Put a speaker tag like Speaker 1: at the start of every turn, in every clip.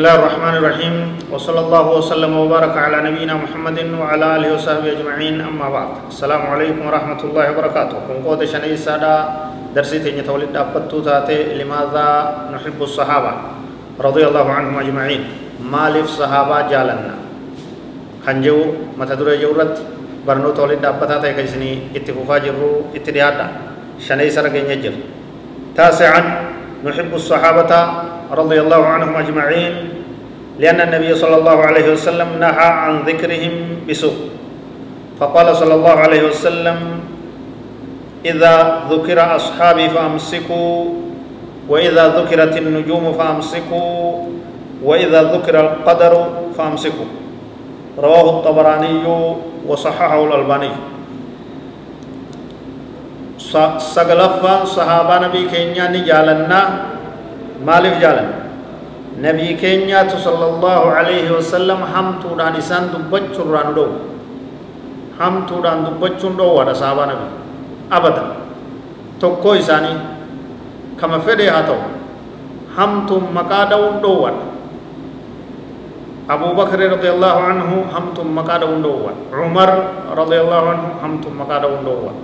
Speaker 1: الله الرحمن الرحيم وصلى الله وسلم وبارك على نبينا محمد وعلى اله وصحبه اجمعين اما بعد السلام عليكم ورحمه الله وبركاته كن قوت شني سادا درسي تني تولد ابتو تاتي لماذا نحب الصحابه رضي الله عنهم اجمعين مالف صحابه جالنا خنجو متدر جورت برنو تولد ابتا تاي كيسني اتفوفا جرو اتديادا شني سرغن يجر تاسعا نحب الصحابه رضي الله عنهم أجمعين لأن النبي صلى الله عليه وسلم نهى عن ذكرهم بسوء. فقال صلى الله عليه وسلم إذا ذكر أصحابي فأمسكوا وإذا ذكرت النجوم فأمسكوا وإذا ذكر القدر فأمسكوا. رواه الطبراني وصححه الألباني. سقلفا صحابة نبي كينيا نجالنا maaliif jaalan nabii keenyaatu sallallahu alaihi wasallam hamtuudhaan isaan dubbachurraa nu dhowu hamtuudhaan dubbachuun dhoowwaadha sahabaa nabi abadan tokkoo isaanii kama fedhe haa ta'u hamtuun maqaa dha'uun dhoowwaadha أبو بكر رضي الله عنه همتم مقاد وندوان عمر رضي الله عنه همتم مقاد وندوان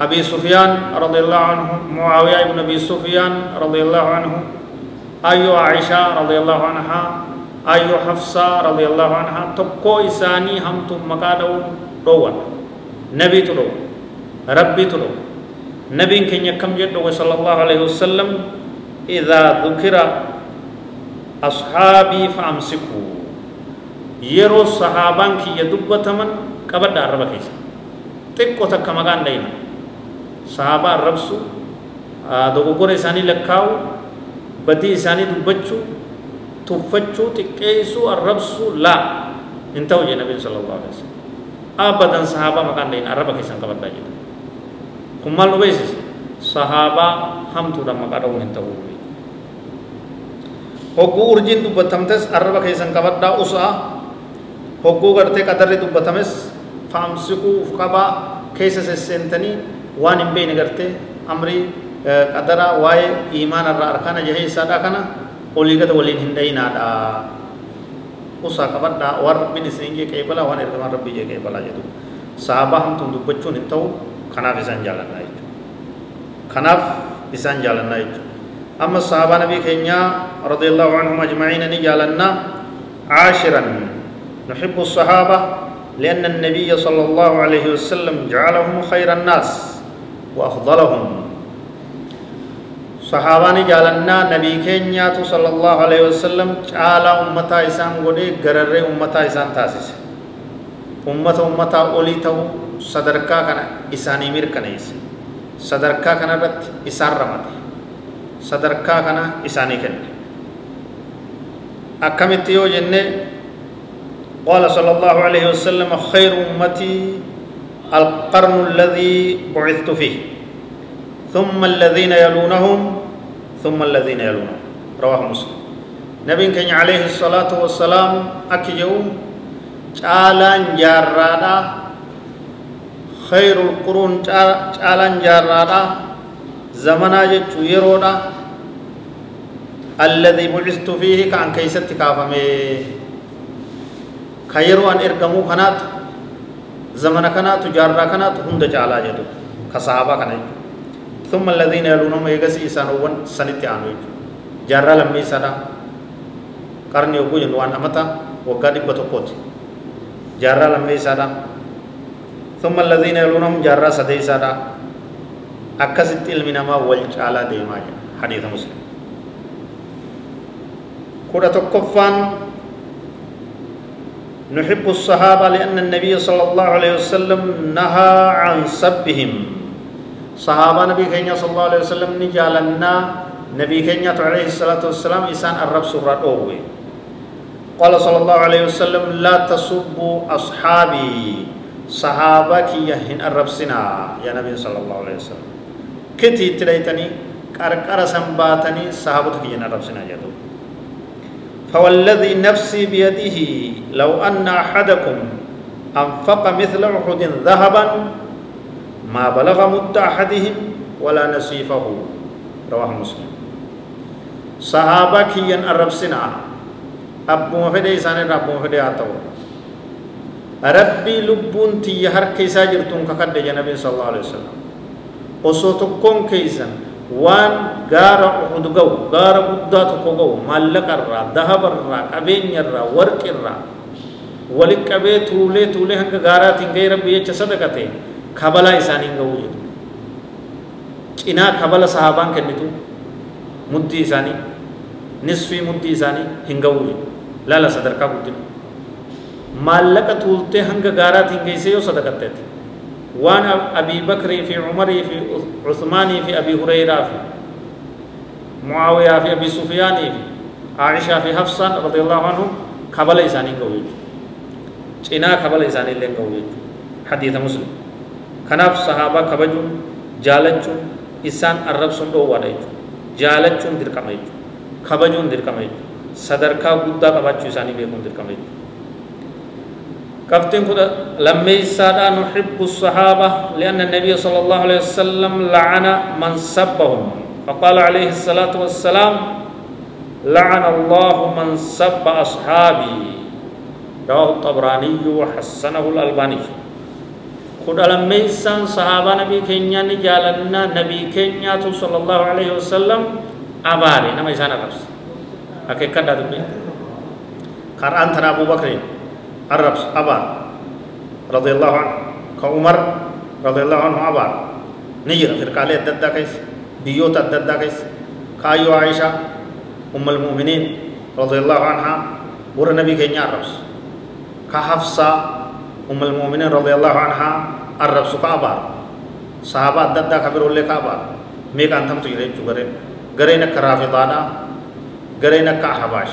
Speaker 1: أبي سفيان رضي الله عنه معاوية بن أبي سفيان رضي الله عنه أيو عائشة رضي الله عنها أيو حفصة رضي الله عنها تبقو إساني هم تم مقادو دوان نبي تلو ربي تلو نبي كن يكم جد صلى الله عليه وسلم إذا ذكر أصحابي فأمسكوا يرو صحابان كي يدبتمن كبدا عربا كيسا تكو تكا مقان دينا sahabaa arrabsu dogoggora isaanii lakkaa'u badii isaanii dubbachuu tuffachuu xiqqeessuu arrabsuu laa hin ta'u jee nabiin sallallahu alaihi wasallam abadan sahabaa maqaan dhayin arraba keessan qabadhaa jedha kun maal nu beeksisa sahabaa hamtuudhaan maqaa dha'uun hin ta'u hogguu urjiin dubbatamtes arraba keessan qabadhaa usaa hogguu gartee qadarri dubbatames faamsikuu qabaa keessa sesseentanii waan hin beekne gartee amrii qadara waa'ee iimaana irraa arkana jahee isaadha kana olii gada waliin hin dhayinaadha usaa qabadhaa waan rabbiin isin jee qeebalaa waan ergamaan rabbii jee qeebalaa jedhu sahabaa hamtuun dubbachuun hin ta'u kanaaf isaan jaalannaa jechuudha kanaaf isaan jaalannaa jechuudha amma sahabaa nabii keenyaa radiyallahu anhum ajmaciina ni jaalannaa caashiran نحب الصحابة لأن النبي صلى الله عليه وسلم جعلهم خير الناس وأفضلهم. صحاباني جالنا نبي كينيات صلى الله عليه وسلم جعل أمتا إسان قولي غرر أمتا إسان تاسس أمتا أمتا أولي تو صدركا كان إساني مير كنيس. صدركا كان رت إسان رمت. صدركا كان إساني كن. أكمت يو جنة. قال صلى الله عليه وسلم خير أمتي القرن الذي بعثت فيه. ثم الذين يلونهم ثم الذين يلونهم. رواه مسلم. نبي كان عليه الصلاة والسلام أكيو چالان جارادا خير القرون چالان جارادا زمنا جچو يرودا. الذي بعثت فيه كان كيست كافمه كيرو أن إرقمو كانت زمن كانت جارا كانت هند جالا جدو كصحابة كانت ثم الذين يلونهم يغسي إسانوان سنتي آنو جارا لمي سادا قرن يوكو جنوان أمتا وقا دبا تقوت جارا لمي سادا ثم الذين يلونهم جارا سدي سادا أكست علمنا ما والجالا ديما حديث مسلم. كورة تقفان نحب الصحابة لأن النبي صلى الله عليه وسلم نهى عن سبهم. صحابة نبي كينيا صلى الله عليه وسلم نجالنا نبي كينيا عليه الصلاة والسلام إسان الرب سورة أوه. قال صلى الله عليه وسلم لا تسبوا أصحابي. صحابك يهن الرب سنا. يا نبي صلى الله عليه وسلم. كتي تليتني قرقر سنباتني صحابتك يهن الرب سنا جدو فوالذي نفسي بيده لو أن أحدكم أنفق مثل أحد ذهبا ما بلغ مد أحدهم ولا نصيفه. رواه مسلم. صحابة كيان الرب سنا. أبو مفدي إسان رب مفدي آتو. ربي لبون تي هر كيسا جرتون كقد جنبي صلى الله عليه وسلم. tokkoon keessan waan gaara uhudu ga'u gaara guddaa tokko ga'u maallaqarraa dahabarraa qabeenyarraa warqirraa walit qabee tuulee tuulee hanga gaaraatiin ga'ee rabbi jecha sadaqate kabalaa isaaniin ga'uu jedhu cinaa kabala sahaabaan kennitu muddii isaanii nisfii muddii isaanii hin ga'uu jedhu laala sadarkaa guddina maallaqa tuultee hanga gaaraatiin geessee yoo sadaqatteeti waan abii bakrii fi umarii fi usmaanii fi abii hureyraa fi mucaawiyaa fi abii sufyaanii fi aishaa fi hafsaan radiallahu anhum kabala isaanii ga'u jechuudha cinaa kabala isaanii illee ga'u jechuudha hadiisa muslim kanaaf sahaabaa kabajuun jaalachuun isaan arrabsuun dhoowwaadha jechuudha jaalachuun dirqama jechuudha kabajuun dirqama jechuudha sadarkaa guddaa qabaachuu كفتن كده لما يسادا نحب الصحابة لأن النبي صلى الله عليه وسلم لعن من سبهم. فقال عليه الصلاة والسلام لعن الله من سب أصحابي. رواه الطبراني وحسنه الألباني. كده لما يسان صحابة نبي كينيا نجالنا نبي كينيا صلى الله عليه وسلم أباري نما يسان الربس حقيقة دادو قرآن ترى أبو بكر الربس أبار رضي الله عنه. كعمر رضي الله عنه أبار نجر في القالة الددا كيس بيوت الددا كيس. كأيو عائشة أم المؤمنين رضي الله عنها ور النبي كينيا الربس كحفصة أم المؤمنين رضي الله عنها الربس كأبار صحابة الددا كبير اللي كأبار ميك أنتم تجري جبرين. غرينا كرافضانا غرينا كأحباش.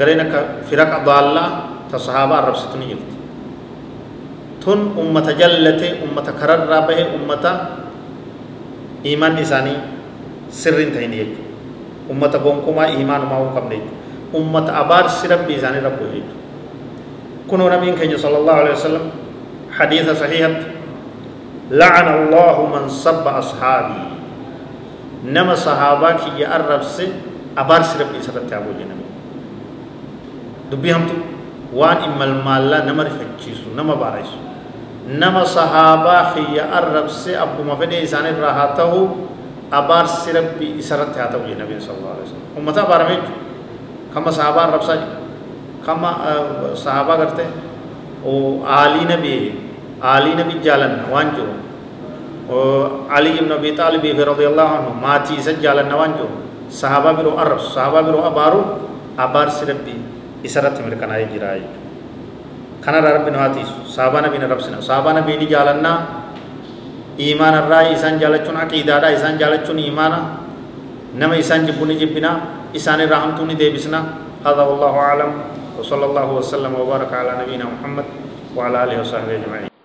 Speaker 1: غرينا كفرق ضالة. تصحابة الرب ستني جلت. تن أمة جلته أمة كرر رابه أمة إيمان إساني سر تهين يجو أمة بونكما إيمان ما هو كم نيجو أمة أبار سرب بيزاني رب يجو كنوا نبي كي صلى الله عليه وسلم حديث صحيح لعن الله من سب أصحابي. نما صحابة كي يقرب سي أبار سرب بيزاني تابو جنبي. دبي هم تو. Waan imalmaallaa nama rifachiisu nama bareessu nama sahaabaa kiyya arrabse abbuma fedhee isaan irraa haa ta'u abaarsi rabbii isarratti haa ta'u nabiin sallallahu alaihi wasallam ummata abaarame jechuudha kama sahaabaa arrabsaa jiru kama sahaabaa gartee aalii nabii aalii nabii jaalanna waan jiru Ali ibn Abi Talib radiyallahu anhu maatii isa jaalanna waan jiru sahaabaa biroo arrabsu sahaabaa biroo abaaru abaarsi rabbii isarratti mirkanaa'ee jira jechuudha kanarraa rabbi nu haa tiisu sahabaa nabiin arrabsina sahabaa nabii ni jaalannaa iimaanarraa isaan jaalachuun aqiidaadhaa isaan jaalachuun iimaana nama isaan jibbu ni jibbinaa isaan irraa hamtuu ni deebisna هذا والله أعلم وصلى الله وسلم وبارك على نبينا محمد وعلى آله وصحبه أجمعين